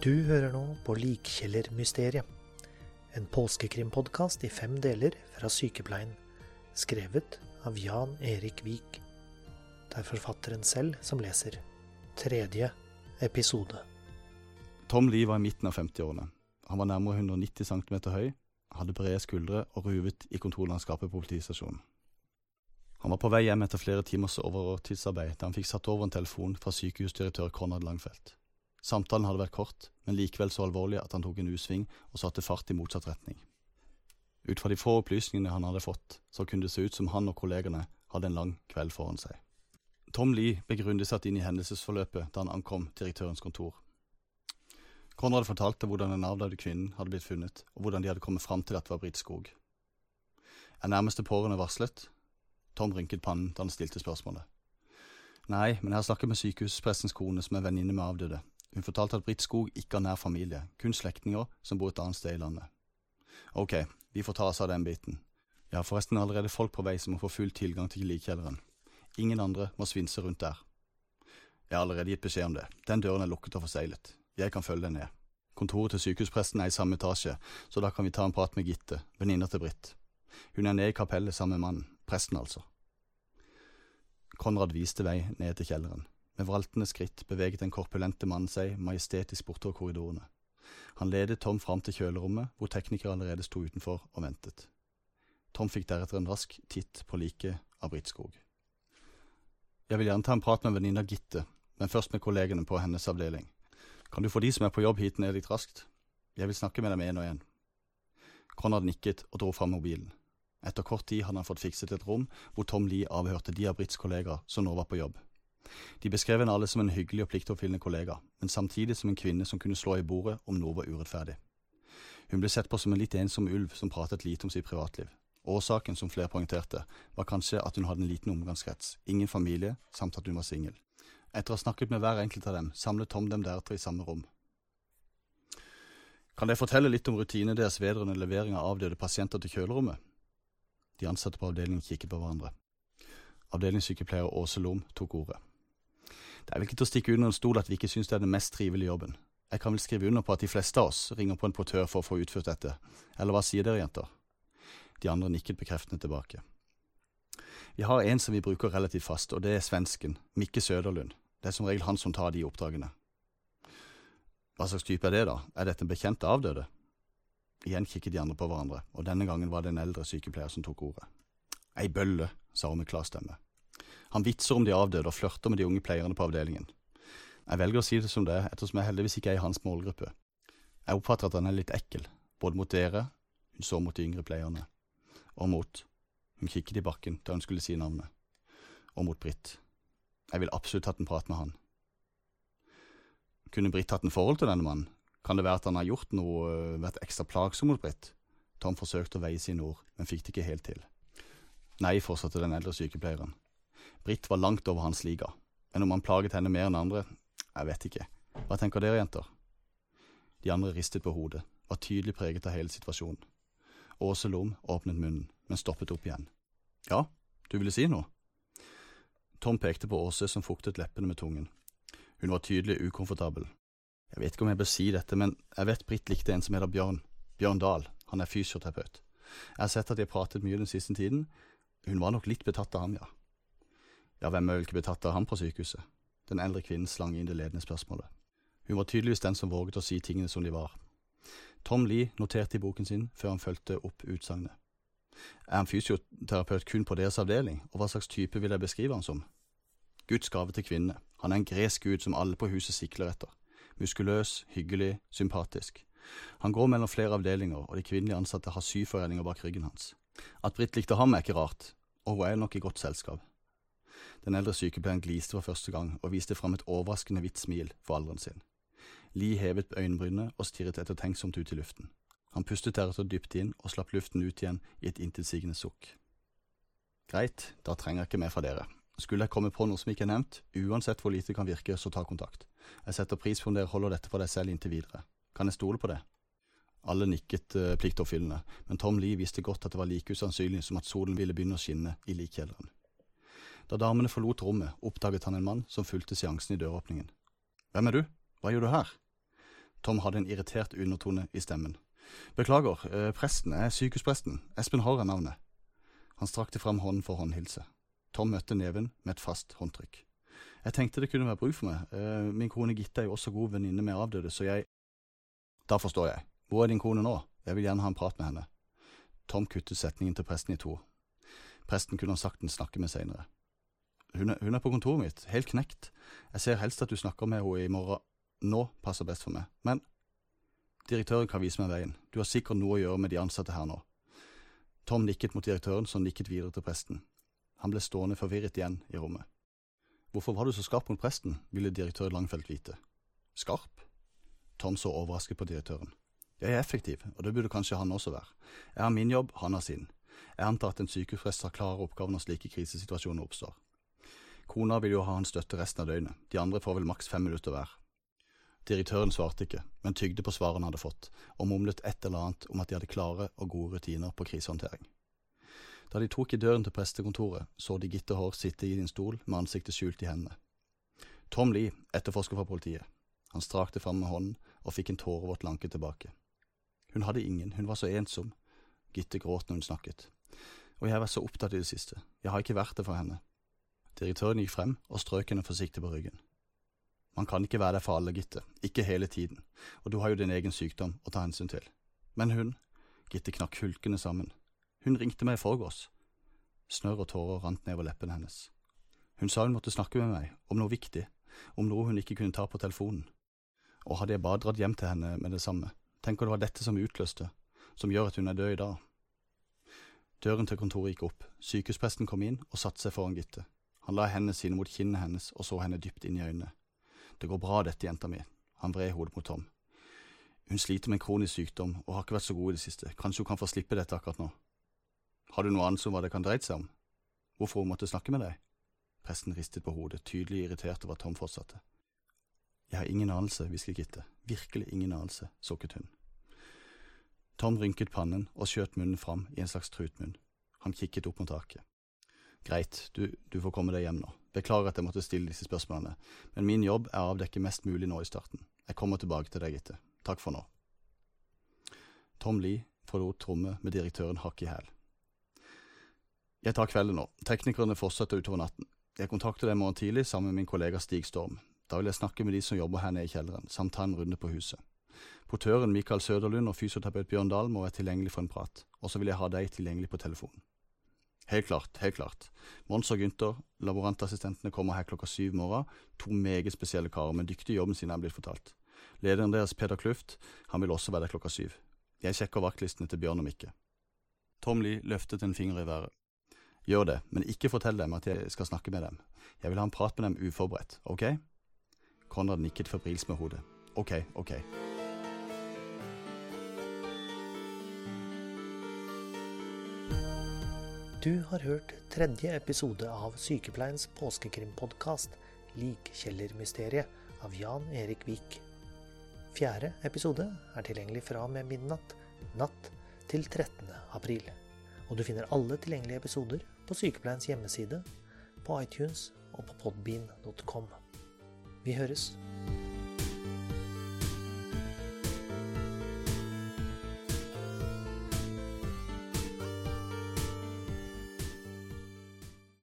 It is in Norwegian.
Du hører nå på Likkjellermysteriet. En påskekrimpodkast i fem deler fra Sykepleien. Skrevet av Jan Erik Vik. Det er forfatteren selv som leser. Tredje episode. Tom Lee var i midten av 50-årene. Han var nærmere 190 cm høy, hadde brede skuldre og ruvet i kontorlandskapet på politistasjonen. Han var på vei hjem etter flere timers overtidsarbeid da han fikk satt over en telefon fra sykehusdirektør Konrad Langfeldt. Samtalen hadde vært kort, men likevel så alvorlig at han tok en U-sving og satte fart i motsatt retning. Ut fra de få opplysningene han hadde fått, så kunne det se ut som han og kollegene hadde en lang kveld foran seg. Tom Lee ble grundig satt inn i hendelsesforløpet da han ankom direktørens kontor. Konrad fortalte hvordan den avdøde kvinnen hadde blitt funnet, og hvordan de hadde kommet fram til at det var Britt Skog. Er nærmeste pårørende varslet? Tom rynket pannen da han stilte spørsmålet. Nei, men jeg har snakket med sykehuspressens kone, som er venninne med avdøde. Hun fortalte at Britt Skog ikke har nær familie, kun slektninger som bor et annet sted i landet. Ok, vi får ta oss av den biten. Jeg har forresten allerede folk på vei som må få full tilgang til likkjelleren. Ingen andre må svinse rundt der. Jeg har allerede gitt beskjed om det. Den døren er lukket og forseglet. Jeg kan følge deg ned. Kontoret til sykehuspresten er i samme etasje, så da kan vi ta en prat med Gitte, venninna til Britt. Hun er nede i kapellet sammen med mannen, presten altså. Konrad viste vei ned til kjelleren. Med vraltende skritt beveget den korpulente mannen seg majestetisk bortover korridorene. Han ledet Tom fram til kjølerommet, hvor teknikere allerede sto utenfor og ventet. Tom fikk deretter en rask titt på liket av Britt Skog. Jeg vil gjerne ta en prat med venninna Gitte, men først med kollegene på hennes avdeling. Kan du få de som er på jobb hit ned litt raskt? Jeg vil snakke med dem én og én. Konrad nikket og dro fram mobilen. Etter kort tid hadde han fått fikset et rom hvor Tom Lie avhørte de av Britts kollegaer som nå var på jobb. De beskrev henne alle som en hyggelig og pliktoppfyllende kollega, men samtidig som en kvinne som kunne slå i bordet om noe var urettferdig. Hun ble sett på som en litt ensom ulv som pratet lite om sitt privatliv. Årsaken, som flere poengterte, var kanskje at hun hadde en liten omgangskrets, ingen familie, samt at hun var singel. Etter å ha snakket med hver enkelt av dem, samlet Tom dem deretter i samme rom. Kan dere fortelle litt om rutinene deres vedrørende levering av avdøde pasienter til kjølerommet? De ansatte på avdelingen kikket på hverandre. Avdelingssykepleier Åse Lom tok ordet. Det er vel ikke til å stikke under en stol at vi ikke syns det er den mest trivelige jobben. Jeg kan vel skrive under på at de fleste av oss ringer på en portør for å få utført dette, eller hva sier dere, jenter? De andre nikket bekreftende tilbake. Vi har en som vi bruker relativt fast, og det er svensken, Mikke Søderlund. Det er som regel han som tar de oppdragene. Hva slags type er det, da? Er dette en bekjent avdøde? Igjen kikket de andre på hverandre, og denne gangen var det en eldre sykepleier som tok ordet. Ei bølle, sa hun med klar stemme. Han vitser om de avdøde og flørter med de unge pleierne på avdelingen. Jeg velger å si det som det er, ettersom jeg heldigvis ikke er i hans målgruppe. Jeg oppfatter at han er litt ekkel, både mot dere, hun så mot de yngre pleierne, og mot, hun kikket i bakken da hun skulle si navnet, og mot Britt. Jeg vil absolutt hatt en prat med han. Kunne Britt hatt en forhold til denne mannen? Kan det være at han har gjort noe, vært ekstra plagsom mot Britt? Tom forsøkte å veie sine ord, men fikk det ikke helt til. Nei, fortsatte den eldre sykepleieren. Britt var langt over hans liga, men om han plaget henne mer enn andre, jeg vet ikke. Hva tenker dere, jenter? De andre ristet på hodet, var tydelig preget av hele situasjonen. Åse Lom åpnet munnen, men stoppet opp igjen. Ja, du ville si noe? Tom pekte på Åse som fuktet leppene med tungen. Hun var tydelig ukomfortabel. Jeg vet ikke om jeg bør si dette, men jeg vet Britt likte en som heter Bjørn. Bjørn Dahl. Han er fysioterapeut. Jeg har sett at de har pratet mye den siste tiden. Hun var nok litt betatt av ham, ja. Ja, hvem er vel ikke betatt av ham på sykehuset? Den eldre kvinnen slang inn det ledende spørsmålet. Hun var tydeligvis den som våget å si tingene som de var. Tom Lee noterte i boken sin før han fulgte opp utsagnet. Er han fysioterapeut kun på deres avdeling, og hva slags type vil jeg beskrive han som? Guds gave til kvinne. Han er en gresk gud som alle på huset sikler etter. Muskuløs, hyggelig, sympatisk. Han går mellom flere avdelinger, og de kvinnelige ansatte har syforeninger bak ryggen hans. At Britt likte ham er ikke rart, og hun er nok i godt selskap. Den eldre sykepleieren gliste for første gang og viste fram et overraskende hvitt smil for alderen sin. Lee hevet øyenbrynene og stirret ettertenksomt ut i luften. Han pustet deretter dypt inn og slapp luften ut igjen i et intetsigende sukk. Greit, da trenger jeg ikke mer fra dere. Skulle jeg komme på noe som ikke er nevnt, uansett hvor lite det kan virke, så ta kontakt. Jeg setter pris på om dere holder dette for deg selv inntil videre. Kan jeg stole på det? Alle nikket uh, pliktoppfyllende, men Tom Lee visste godt at det var like usannsynlig som at solen ville begynne å skinne i likkjelleren. Da damene forlot rommet, oppdaget han en mann som fulgte seansen i døråpningen. Hvem er du? Hva gjør du her? Tom hadde en irritert undertone i stemmen. Beklager, eh, presten er sykehuspresten. Espen Haar er navnet. Han strakte fram hånden for håndhilse. Tom møtte neven med et fast håndtrykk. Jeg tenkte det kunne være bruk for meg. Eh, min kone Gitte er jo også god venninne med avdøde, så jeg Da forstår jeg. Hvor er din kone nå? Jeg vil gjerne ha en prat med henne. Tom kuttet setningen til presten i to. Presten kunne han saktens snakke med seinere. Hun, hun, er på kontoret mitt, helt knekt. Jeg ser helst at du snakker med henne i morgen. Nå passer best for meg. Men direktøren kan vise meg veien. Du har sikkert noe å gjøre med de ansatte her nå. Tom nikket mot direktøren, som nikket videre til presten. Han ble stående forvirret igjen i rommet. Hvorfor var du så skarp mot presten, ville direktør Langfeldt vite. Skarp? Tom så overrasket på direktøren. Jeg er effektiv, og det burde kanskje han også være. Jeg har min jobb, han har sin. Jeg antar at en sykehusprest har klare oppgaver når slike krisesituasjoner oppstår. Kona vil jo ha hans støtte resten av døgnet, de andre får vel maks fem minutter hver. Direktøren svarte ikke, men tygde på svarene han hadde fått, og mumlet et eller annet om at de hadde klare og gode rutiner på krisehåndtering. Da de tok i døren til prestekontoret, så de Gitte Hår sitte i din stol med ansiktet skjult i hendene. Tom Lee, etterforsker fra politiet. Han strakte fram med hånden og fikk en tårevåt lanke tilbake. Hun hadde ingen, hun var så ensom. Gitte gråt når hun snakket. Og jeg har vært så opptatt i det siste, jeg har ikke vært det for henne. Direktøren gikk frem og strøk henne forsiktig på ryggen. Man kan ikke være der for alle, Gitte, ikke hele tiden, og du har jo din egen sykdom å ta hensyn til. Men hun, Gitte knakk hulkende sammen, hun ringte meg i forgårs. Snørr og tårer rant nedover leppene hennes. Hun sa hun måtte snakke med meg, om noe viktig, om noe hun ikke kunne ta på telefonen. Og hadde jeg bare dratt hjem til henne med det samme, Tenker det var dette som utløste, som gjør at hun er død i dag. Døren til kontoret gikk opp, sykehuspresten kom inn og satte seg foran Gitte. Han la hendene sine mot kinnene hennes og så henne dypt inn i øynene. Det går bra, dette, jenta mi. Han vred hodet mot Tom. Hun sliter med en kronisk sykdom og har ikke vært så god i det siste. Kanskje hun kan få slippe dette akkurat nå. Har du noe annet som hva det kan dreie seg om? Hvorfor hun måtte snakke med deg? Presten ristet på hodet, tydelig irritert over at Tom fortsatte. Jeg har ingen anelse, hvisket Gitte. Virkelig ingen anelse, sukket hun. Tom rynket pannen og skjøt munnen fram i en slags trutmunn. Han kikket opp mot taket. Greit, du, du, får komme deg hjem nå. Beklager at jeg måtte stille disse spørsmålene, men min jobb er å avdekke mest mulig nå i starten. Jeg kommer tilbake til deg, etter. Takk for nå. Tom Lee forlot rommet med direktøren hakk i hæl. Jeg tar kvelden nå. Teknikerne fortsetter utover natten. Jeg kontakter deg i morgen tidlig sammen med min kollega Stig Storm. Da vil jeg snakke med de som jobber her nede i kjelleren, samt ta en runde på huset. Portøren Mikael Søderlund og fysioterapeut Bjørn Dahl må være tilgjengelig for en prat, og så vil jeg ha deg tilgjengelig på telefonen. Helt klart, helt klart. Mons og Gunther, laborantassistentene, kommer her klokka syv morgen, to meget spesielle karer med dyktig jobben sin, er blitt fortalt. Lederen deres, Peder Kluft, han vil også være der klokka syv. Jeg sjekker vaktlistene til Bjørn og Mikke. Tom Lee løftet en finger i været. Gjør det, men ikke fortell dem at jeg skal snakke med dem. Jeg vil ha en prat med dem uforberedt, ok? Konrad nikket febrilsk med hodet. Ok, ok. Du har hørt tredje episode av Sykepleiens påskekrimpodkast Likkjellermysteriet av Jan Erik Vik. Fjerde episode er tilgjengelig fra og med midnatt natt til 13. april. Og du finner alle tilgjengelige episoder på Sykepleiens hjemmeside, på iTunes og på podbean.com. Vi høres.